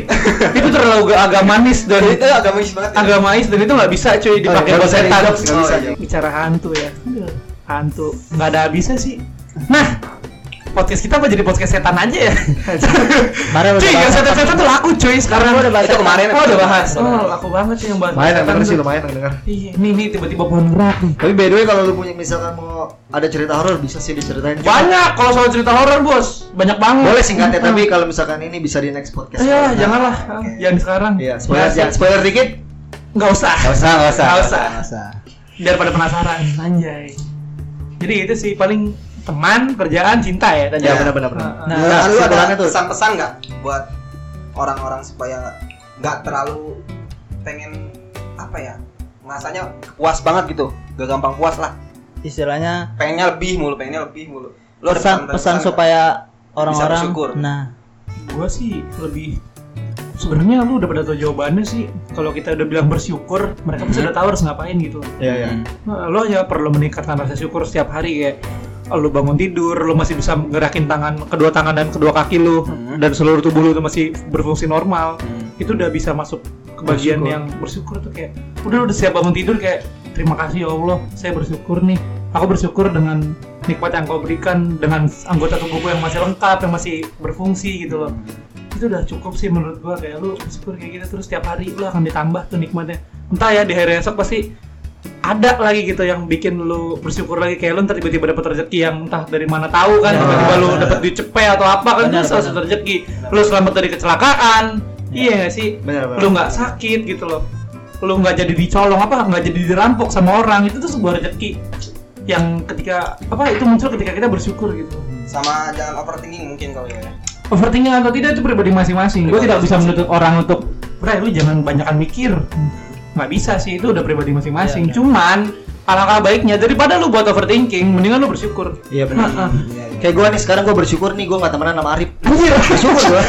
Itu terlalu agak agamanis dan itu agamis banget. ya. agamais dan itu nggak bisa cuy dipakai Oh, buat bisa setan. Bicara hantu ya. Hantu nggak ada habisnya sih. Nah, podcast kita apa jadi podcast setan aja ya? Kemarin cuy, yang bahas setan-setan tuh laku cuy sekarang. Udah bahas Itu kemarin Oh, udah bahas. Oh, laku banget sih yang bahas. Lumayan setan denger sih, lumayan denger. Iya, nih nih tiba-tiba pohon gerak nih. Tapi by the way kalau lu punya misalkan mau ada cerita horor bisa sih diceritain. Banyak kalau soal cerita horor, Bos. Banyak banget. Boleh singkatnya Hmm. tapi kalau misalkan ini bisa di next podcast. Ya, Nah, janganlah. Yang sekarang. Iya, spoiler, Ya, spoiler dikit. Nggak usah. Nggak usah, nggak usah. Nggak usah. Usah. Daripada penasaran, anjay. Jadi itu sih paling teman, kerjaan, cinta ya tadi. Ya, Iya. benar benar benar. Nah, Nah, Nah, lu ada kesimpulannya tuh. pesan-pesan nggak buat orang-orang supaya nggak terlalu pengen apa ya? Rasanya puas banget gitu, gak gampang puas lah. istilahnya Pengennya lebih mulu, pengennya lebih mulu. Lu ada pesan pesan nggak? supaya orang-orang nah Gua sih lebih sebenarnya lu udah pada tahu jawabannya sih. Kalau kita udah bilang bersyukur, mereka pasti udah tahu harus ngapain gitu. Iya, iya. Nah, lo hanya perlu meningkatkan rasa syukur setiap hari kayak oh, lu bangun tidur, lu masih bisa gerakin tangan kedua tangan dan kedua kaki lu Hmm. dan seluruh tubuh lu tuh masih berfungsi normal. Hmm. Itu udah bisa masuk ke bagian Bersyukur. yang bersyukur tuh kayak udah udah siap bangun tidur kayak terima kasih ya Allah, saya bersyukur nih. Aku bersyukur dengan nikmat yang kau berikan dengan anggota tubuhku yang masih lengkap, yang masih berfungsi gitu loh. Itu udah cukup sih menurut gua. Kayak lu bersyukur kayak gitu terus setiap hari lu akan ditambah tuh nikmatnya. Entah ya di hari esok pasti ada lagi gitu yang bikin lu bersyukur lagi. Kayak lu ntar tiba-tiba dapat rezeki yang entah dari mana tahu kan Ya, tiba-tiba lu benar. dapat duit cepet atau apa kan itu salah satu rezeki. Lu selamat dari kecelakaan. Iya nggak sih? Benar benar. lu nggak sakit gitu loh. Lu nggak jadi dicolong apa nggak jadi dirampok sama orang itu tuh sebuah rezeki yang ketika apa itu muncul ketika kita bersyukur gitu. Sama jangan overthinking mungkin kalau ya. Overthinking atau tidak itu pribadi masing-masing gue tidak bisa menuntut orang untuk Bray lu jangan banyakan mikir nggak bisa sih itu udah pribadi masing-masing Iya, cuman alangkah baiknya daripada lu buat overthinking mendingan lu bersyukur Iya benar. Nah, ah. Iya, iya. Kayak gua nih sekarang gua bersyukur nih gua nggak temenan sama Arif. Anjir. Bersyukur gua.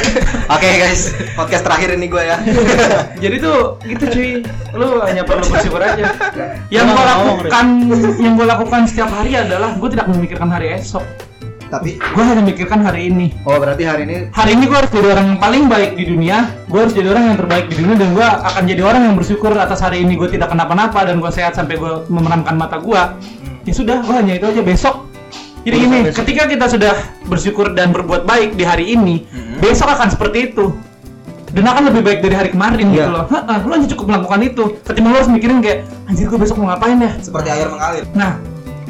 Oke guys, podcast terakhir ini gue ya. jadi tuh gitu cuy lu hanya perlu bersyukur aja yang gue lakukan yang gue lakukan setiap hari adalah gue tidak memikirkan hari esok Tapi gue hanya memikirkan hari ini. Oh, berarti hari ini hari ini gue harus jadi orang yang paling baik di dunia gue harus jadi orang yang terbaik di dunia dan gue akan jadi orang yang bersyukur atas hari ini. Gue tidak kenapa-napa dan gue sehat sampai gue memenamkan mata gue ya sudah gue hanya itu aja besok. Jadi Besok, gini besok. ketika kita sudah bersyukur dan berbuat baik di hari ini Mhm. besok akan seperti itu. Dan akan lebih baik dari hari kemarin gitu Iya. loh. Heeh, lo hanya cukup melakukan itu. Ketimbang lo harus mikirin kayak anjir gue besok mau ngapain ya? Seperti air mengalir. nah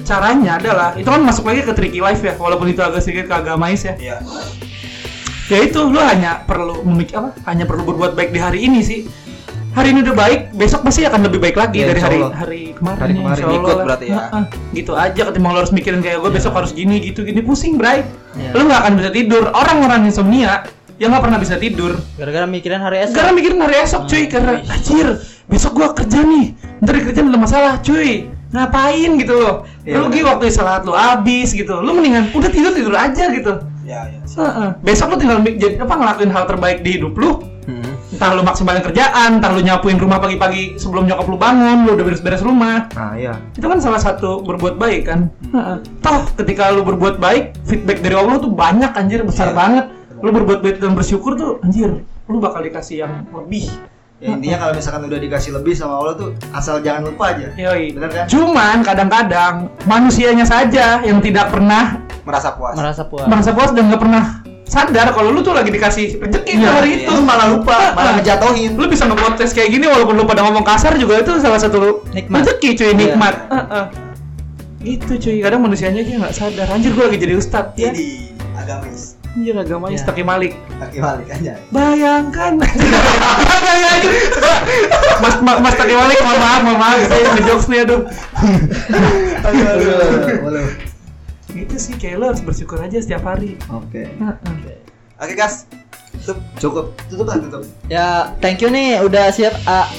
caranya adalah itu kan masuk lagi ke tricky life ya walaupun itu agak sedikit ke agamais ya. Iya. ya itu lo hanya perlu memik apa hanya perlu berbuat baik di hari ini sih. Hari ini udah baik besok pasti akan lebih baik lagi Ya, dari hari Allah. hari kemarin. Hari ya, kemarin. insya Allah Ikut berarti ya. Heeh, gitu aja ketimbang lo harus mikirin kayak gue besok harus gini gitu gini. Pusing bray. Iya. lo nggak akan bisa tidur. Orang-orang insomnia yang nggak pernah bisa tidur. Gara-gara mikirin hari esok. Sekarang mikirin hari esok cuy. Karena anjir besok gua kerja nih. Ntar di kerjaan ada masalah cuy ngapain gitu loh lu lagi waktu istirahat lu habis gitu lu mendingan udah tidur tidur aja gitu Iya, iya. Heeh. besok lu tinggal mik- jadi apa ngelakuin hal terbaik di hidup lu Hmm. entah lu maksimalin kerjaan entah lu nyapuin rumah pagi-pagi sebelum nyokap lu bangun lu udah beres-beres rumah Nah, iya. itu kan salah satu berbuat baik kan Heeh. toh ketika lu berbuat baik feedback dari Allah tuh banyak anjir besar Iya. banget lu berbuat baik dan bersyukur tuh anjir lu bakal dikasih yang lebih Ya, intinya kalau misalkan udah dikasih lebih sama Allah tuh asal jangan lupa aja. Yoi. Bener kan? Cuman kadang-kadang manusianya saja yang tidak pernah Merasa puas. merasa puas merasa puas dan nggak pernah sadar kalau lu tuh lagi dikasih rezeki Iya, hari iya. itu Lu malah lupa, malah ngejatohin. lu bisa nge-podcast kayak gini walaupun lu pada ngomong kasar juga itu salah satu Nikmat. rezeki cuy Iya. nikmat Heeh. gitu cuy kadang manusianya aja nggak sadar anjir gua lagi jadi ustad ya Jadi agamis. anjir agamanya Iya. Staki Malik Kaki balik aja. bayangkan mas mas, mas Taki Malik mohon maaf mohon maaf saya ngejokes nih aduh aduh, aduh, aduh. gitu sih kayak lo harus bersyukur aja setiap hari Oke. Heeh. Oke, Gas. Tutup. Cukup. Tutup lah, tutup. Ya, thank you nih udah siap ah,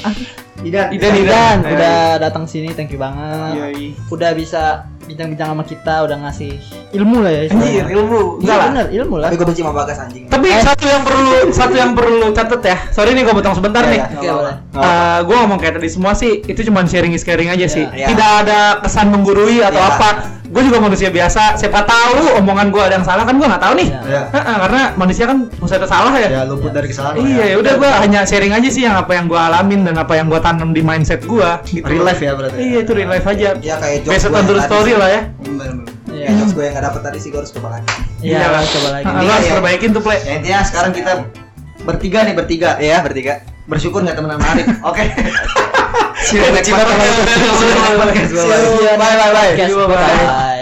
Idan. Idan, Idan. Dan Ayo, udah datang sini, thank you banget. Yoi. Udah bisa bincang-bincang sama kita, udah ngasih ilmu lah ya. anjir ilmu Iya enggak lah bener, ilmu lah. Tapi gue benci sama Bagas anjing. tapi Eh. satu yang perlu satu yang perlu catat ya sorry nih gue potong sebentar Iya, nih iya. Oke, boleh. Eh, gue ngomong kayak tadi semua sih itu cuma sharing is caring aja sih Iya. tidak ada kesan menggurui atau Iya. apa gue juga manusia biasa siapa tahu omongan gue ada yang salah kan gue nggak tahu nih Iya. Ya. Heeh, karena manusia kan mesti ada salah ya Ya luput dari kesalahan. lah iya ya udah gue hanya sharing aja sih yang apa yang gue alamin dan apa yang gue tanam di mindset gue gitu Real life ya berarti. iya itu real life aja Ya kayak jokes based gue on yang true tadi story lah ya Bener-bener. Iya. Kayak jokes gue yang gak dapet tadi sih gue harus coba lagi. Iya, lah. coba lagi. Lo harus Iya. perbaikin tuh play Ya intinya sekarang kita bertiga nih bertiga. Iya, bertiga. Bersyukur nggak temenan Arif. Oke. See you next podcast. Bye bye bye. Bye-bye. bye.